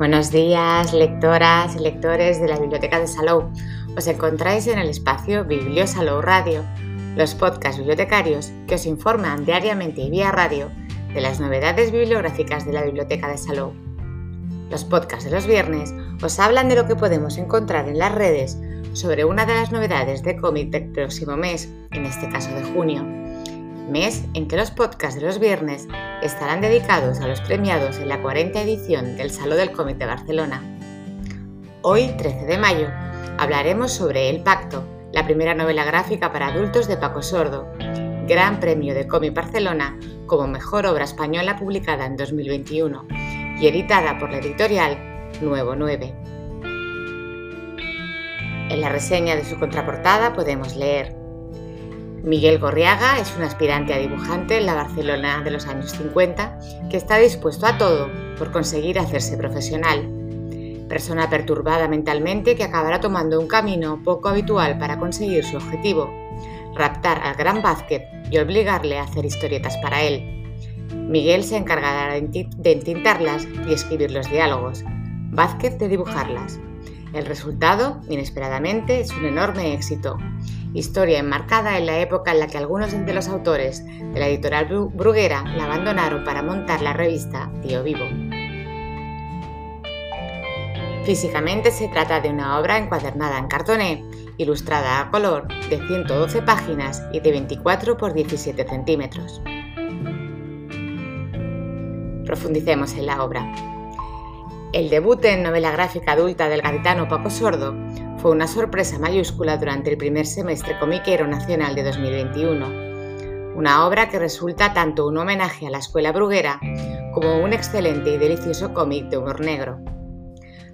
Buenos días, lectoras y lectores de la Biblioteca de Salou. Os encontráis en el espacio Biblio Salou Radio, los podcasts bibliotecarios que os informan diariamente y vía radio de las novedades bibliográficas de la Biblioteca de Salou. Los podcasts de los viernes os hablan de lo que podemos encontrar en las redes sobre una de las novedades de cómic del próximo mes, en este caso de junio mes en que los podcasts de los viernes estarán dedicados a los premiados en la 40 edición del Salón del Cómic de Barcelona. Hoy, 13 de mayo, hablaremos sobre El Pacto, la primera novela gráfica para adultos de Paco Sordo, Gran Premio de Cómic Barcelona como mejor obra española publicada en 2021 y editada por la editorial Nuevo 9. En la reseña de su contraportada podemos leer Miguel Gorriaga es un aspirante a dibujante en la Barcelona de los años 50 que está dispuesto a todo por conseguir hacerse profesional. Persona perturbada mentalmente que acabará tomando un camino poco habitual para conseguir su objetivo, raptar al gran Vázquez y obligarle a hacer historietas para él. Miguel se encargará de entintarlas y escribir los diálogos, Vázquez de dibujarlas. El resultado, inesperadamente, es un enorme éxito historia enmarcada en la época en la que algunos de los autores de la editorial Bruguera la abandonaron para montar la revista Tío Vivo. Físicamente se trata de una obra encuadernada en cartoné, ilustrada a color, de 112 páginas y de 24 por 17 centímetros. Profundicemos en la obra. El debut en novela gráfica adulta del gaditano Paco Sordo fue una sorpresa mayúscula durante el primer semestre comiquero nacional de 2021. Una obra que resulta tanto un homenaje a la escuela bruguera como un excelente y delicioso cómic de humor negro.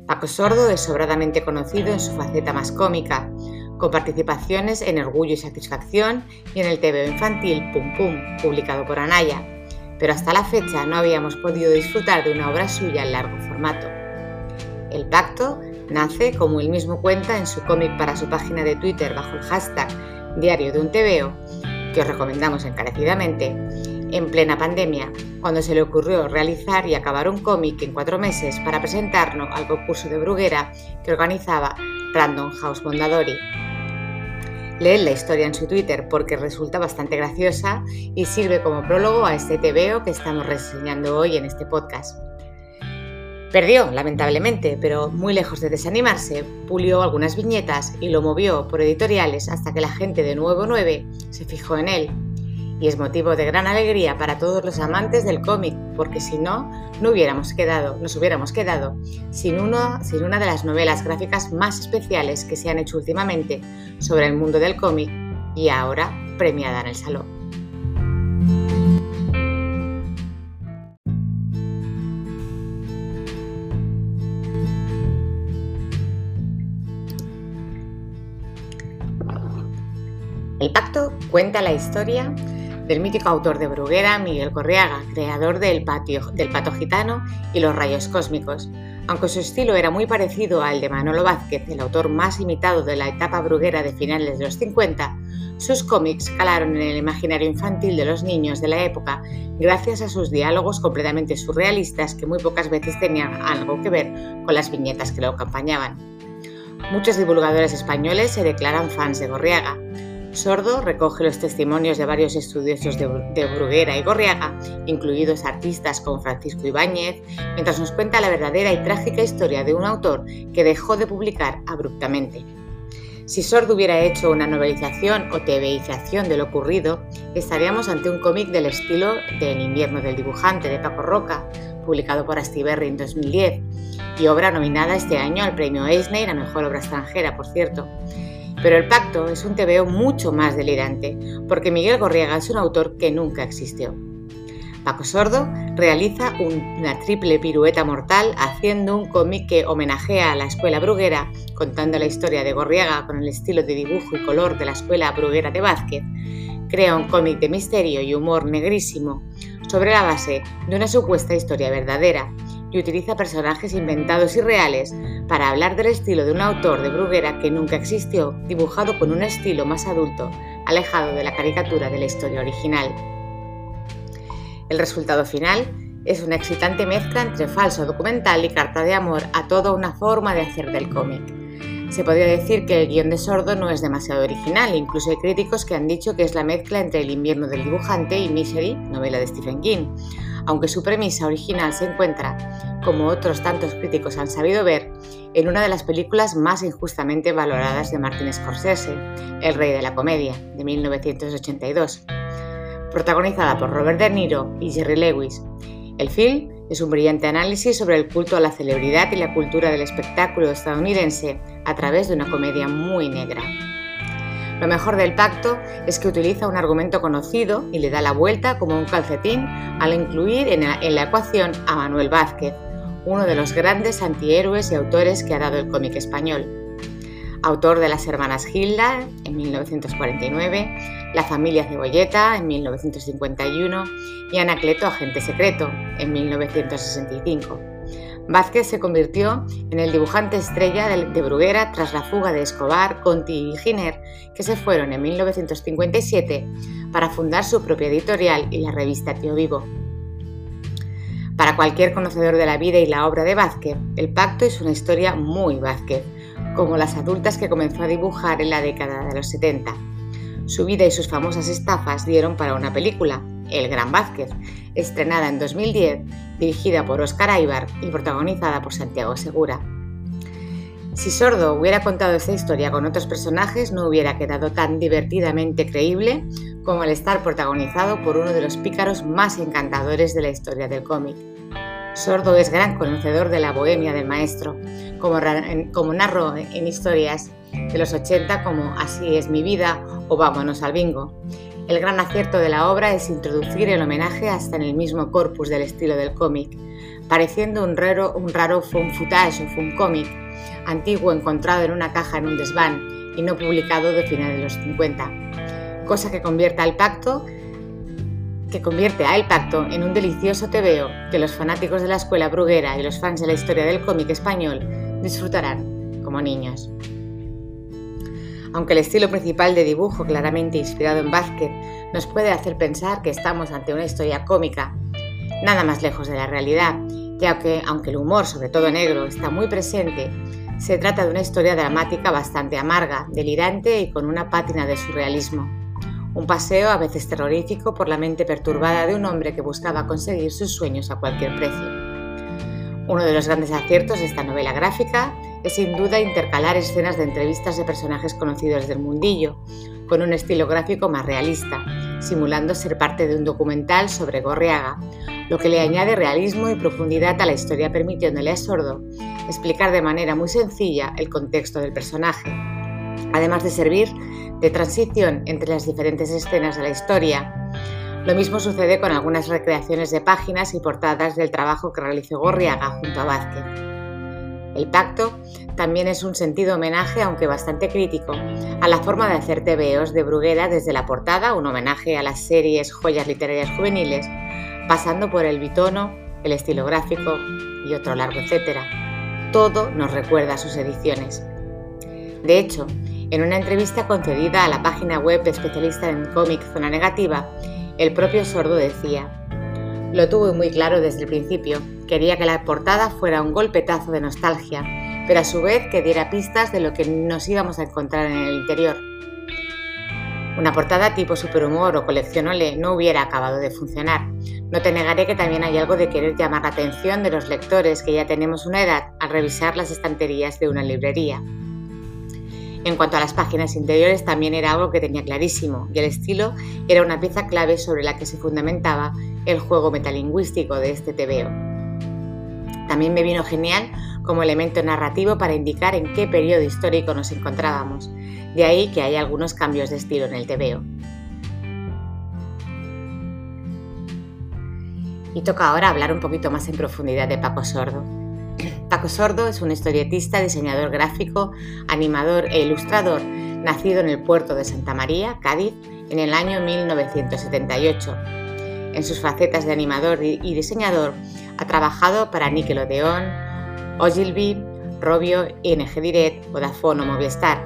Paco Sordo es sobradamente conocido en su faceta más cómica, con participaciones en Orgullo y Satisfacción y en el TV infantil Pum Pum, publicado por Anaya, pero hasta la fecha no habíamos podido disfrutar de una obra suya en largo formato. El Pacto Nace, como él mismo cuenta en su cómic para su página de Twitter bajo el hashtag Diario de un TVO, que os recomendamos encarecidamente, en plena pandemia, cuando se le ocurrió realizar y acabar un cómic en cuatro meses para presentarnos al concurso de Bruguera que organizaba Random House Mondadori. Leed la historia en su Twitter porque resulta bastante graciosa y sirve como prólogo a este TVO que estamos reseñando hoy en este podcast. Perdió, lamentablemente, pero muy lejos de desanimarse, pulió algunas viñetas y lo movió por editoriales hasta que la gente de Nuevo 9 se fijó en él. Y es motivo de gran alegría para todos los amantes del cómic, porque si no, no hubiéramos quedado, nos hubiéramos quedado sin, uno, sin una de las novelas gráficas más especiales que se han hecho últimamente sobre el mundo del cómic y ahora premiada en el Salón. El pacto cuenta la historia del mítico autor de Bruguera, Miguel Corriaga, creador del, patio, del pato gitano y los rayos cósmicos. Aunque su estilo era muy parecido al de Manolo Vázquez, el autor más imitado de la etapa bruguera de finales de los 50, sus cómics calaron en el imaginario infantil de los niños de la época gracias a sus diálogos completamente surrealistas que muy pocas veces tenían algo que ver con las viñetas que lo acompañaban. Muchos divulgadores españoles se declaran fans de Gorriaga. Sordo recoge los testimonios de varios estudiosos de, Bruguera y Gorriaga, incluidos artistas como Francisco Ibáñez, mientras nos cuenta la verdadera y trágica historia de un autor que dejó de publicar abruptamente. Si Sordo hubiera hecho una novelización o TVización de lo ocurrido, estaríamos ante un cómic del estilo de El invierno del dibujante de Paco Roca, publicado por Astiberri en 2010, y obra nominada este año al premio Eisner a Mejor Obra Extranjera, por cierto. Pero el pacto es un tebeo mucho más delirante, porque Miguel Gorriaga es un autor que nunca existió. Paco Sordo realiza una triple pirueta mortal haciendo un cómic que homenajea a la escuela bruguera, contando la historia de Gorriaga con el estilo de dibujo y color de la escuela bruguera de Vázquez. Crea un cómic de misterio y humor negrísimo sobre la base de una supuesta historia verdadera y utiliza personajes inventados y reales para hablar del estilo de un autor de Bruguera que nunca existió, dibujado con un estilo más adulto, alejado de la caricatura de la historia original. El resultado final es una excitante mezcla entre falso documental y carta de amor a toda una forma de hacer del cómic. Se podría decir que el guion de Sordo no es demasiado original, incluso hay críticos que han dicho que es la mezcla entre El invierno del dibujante y Misery, novela de Stephen King, aunque su premisa original se encuentra, como otros tantos críticos han sabido ver, en una de las películas más injustamente valoradas de Martin Scorsese, El Rey de la Comedia, de 1982, protagonizada por Robert De Niro y Jerry Lewis. El film es un brillante análisis sobre el culto a la celebridad y la cultura del espectáculo estadounidense a través de una comedia muy negra. Lo mejor del pacto es que utiliza un argumento conocido y le da la vuelta como un calcetín al incluir en la, ecuación a Manuel Vázquez, uno de los grandes antihéroes y autores que ha dado el cómic español. Autor de Las Hermanas Gilda en 1949, La familia Cebolleta en 1951 y Anacleto Agente Secreto en 1965. Vázquez se convirtió en el dibujante estrella de Bruguera tras la fuga de Escobar, Conti y Giner, que se fueron en 1957 para fundar su propia editorial y la revista Tío Vivo. Para cualquier conocedor de la vida y la obra de Vázquez, El Pacto es una historia muy Vázquez, como las adultas que comenzó a dibujar en la década de los 70. Su vida y sus famosas estafas dieron para una película, El Gran Vázquez, estrenada en 2010, dirigida por Oscar Aybar y protagonizada por Santiago Segura. Si Sordo hubiera contado esta historia con otros personajes, no hubiera quedado tan divertidamente creíble como al estar protagonizado por uno de los pícaros más encantadores de la historia del cómic. Sordo es gran conocedor de la bohemia del maestro, como, como narró en historias de los 80 como Así es mi vida o Vámonos al bingo. El gran acierto de la obra es introducir el homenaje hasta en el mismo corpus del estilo del cómic, pareciendo un raro, un raro fun o fun cómic, antiguo encontrado en una caja en un desván y no publicado de finales de los 50, cosa que convierte al pacto que convierte a El Pacto en un delicioso tebeo que los fanáticos de la escuela bruguera y los fans de la historia del cómic español disfrutarán como niños. Aunque el estilo principal de dibujo, claramente inspirado en Vázquez, nos puede hacer pensar que estamos ante una historia cómica, nada más lejos de la realidad, ya que, aunque el humor, sobre todo negro, está muy presente, se trata de una historia dramática bastante amarga, delirante y con una pátina de surrealismo. Un paseo a veces terrorífico por la mente perturbada de un hombre que buscaba conseguir sus sueños a cualquier precio. Uno de los grandes aciertos de esta novela gráfica es sin duda intercalar escenas de entrevistas de personajes conocidos del mundillo, con un estilo gráfico más realista, simulando ser parte de un documental sobre Gorriaga, lo que le añade realismo y profundidad a la historia permitiéndole a Sordo explicar de manera muy sencilla el contexto del personaje, además de servir de transición entre las diferentes escenas de la historia. Lo mismo sucede con algunas recreaciones de páginas y portadas del trabajo que realizó Gorriaga junto a Vázquez. El pacto también es un sentido homenaje, aunque bastante crítico, a la forma de hacer tebeos de Bruguera desde la portada, un homenaje a las series joyas literarias juveniles, pasando por el bitono, el estilo gráfico y otro largo etcétera. Todo nos recuerda sus ediciones. De hecho, en una entrevista concedida a la página web especialista en cómic Zona Negativa, el propio Sordo decía, lo tuve muy claro desde el principio, quería que la portada fuera un golpetazo de nostalgia, pero a su vez que diera pistas de lo que nos íbamos a encontrar en el interior. Una portada tipo superhumor o coleccionole no hubiera acabado de funcionar. No te negaré que también hay algo de querer llamar la atención de los lectores que ya tenemos una edad al revisar las estanterías de una librería. En cuanto a las páginas interiores, también era algo que tenía clarísimo, y el estilo era una pieza clave sobre la que se fundamentaba el juego metalingüístico de este TVO. También me vino genial como elemento narrativo para indicar en qué periodo histórico nos encontrábamos, de ahí que hay algunos cambios de estilo en el TVO. Y toca ahora hablar un poquito más en profundidad de Paco Sordo. Paco Sordo es un historietista, diseñador gráfico, animador e ilustrador, nacido en el puerto de Santa María, Cádiz, en el año 1978. En sus facetas de animador y diseñador, ha trabajado para Nickelodeon, Ogilvy, Robio, ING Direct, Vodafone o Movistar.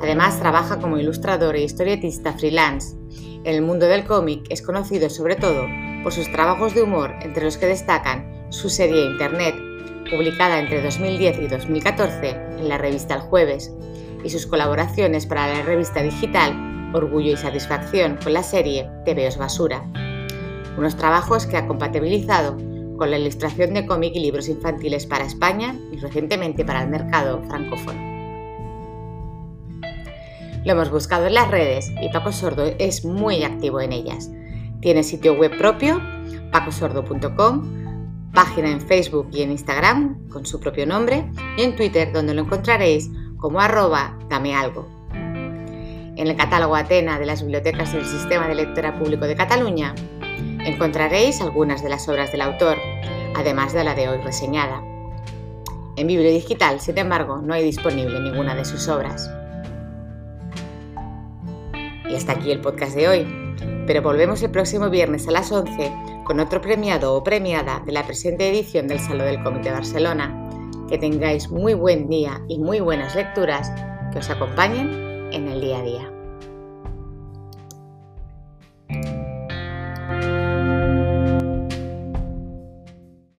Además, trabaja como ilustrador e historietista freelance. En el mundo del cómic es conocido sobre todo por sus trabajos de humor, entre los que destacan su serie Internet, publicada entre 2010 y 2014 en la revista El Jueves, y sus colaboraciones para la revista digital Orgullo y Satisfacción con la serie TVOs Basura. Unos trabajos que ha compatibilizado con la ilustración de cómic y libros infantiles para España y recientemente para el mercado francófono. Lo hemos buscado en las redes y Paco Sordo es muy activo en ellas. Tiene sitio web propio, pacosordo.com, página en Facebook y en Instagram con su propio nombre y en Twitter donde lo encontraréis como arroba dame. En el catálogo Atena de las bibliotecas del Sistema de Lectura Público de Cataluña encontraréis algunas de las obras del autor, además de la de hoy reseñada. En Biblio Digital, sin embargo, no hay disponible ninguna de sus obras. Y hasta aquí el podcast de hoy, pero volvemos el próximo viernes a las 11 con otro premiado o premiada de la presente edición del Salón del Cómic de Barcelona. Que tengáis muy buen día y muy buenas lecturas que os acompañen en el día a día.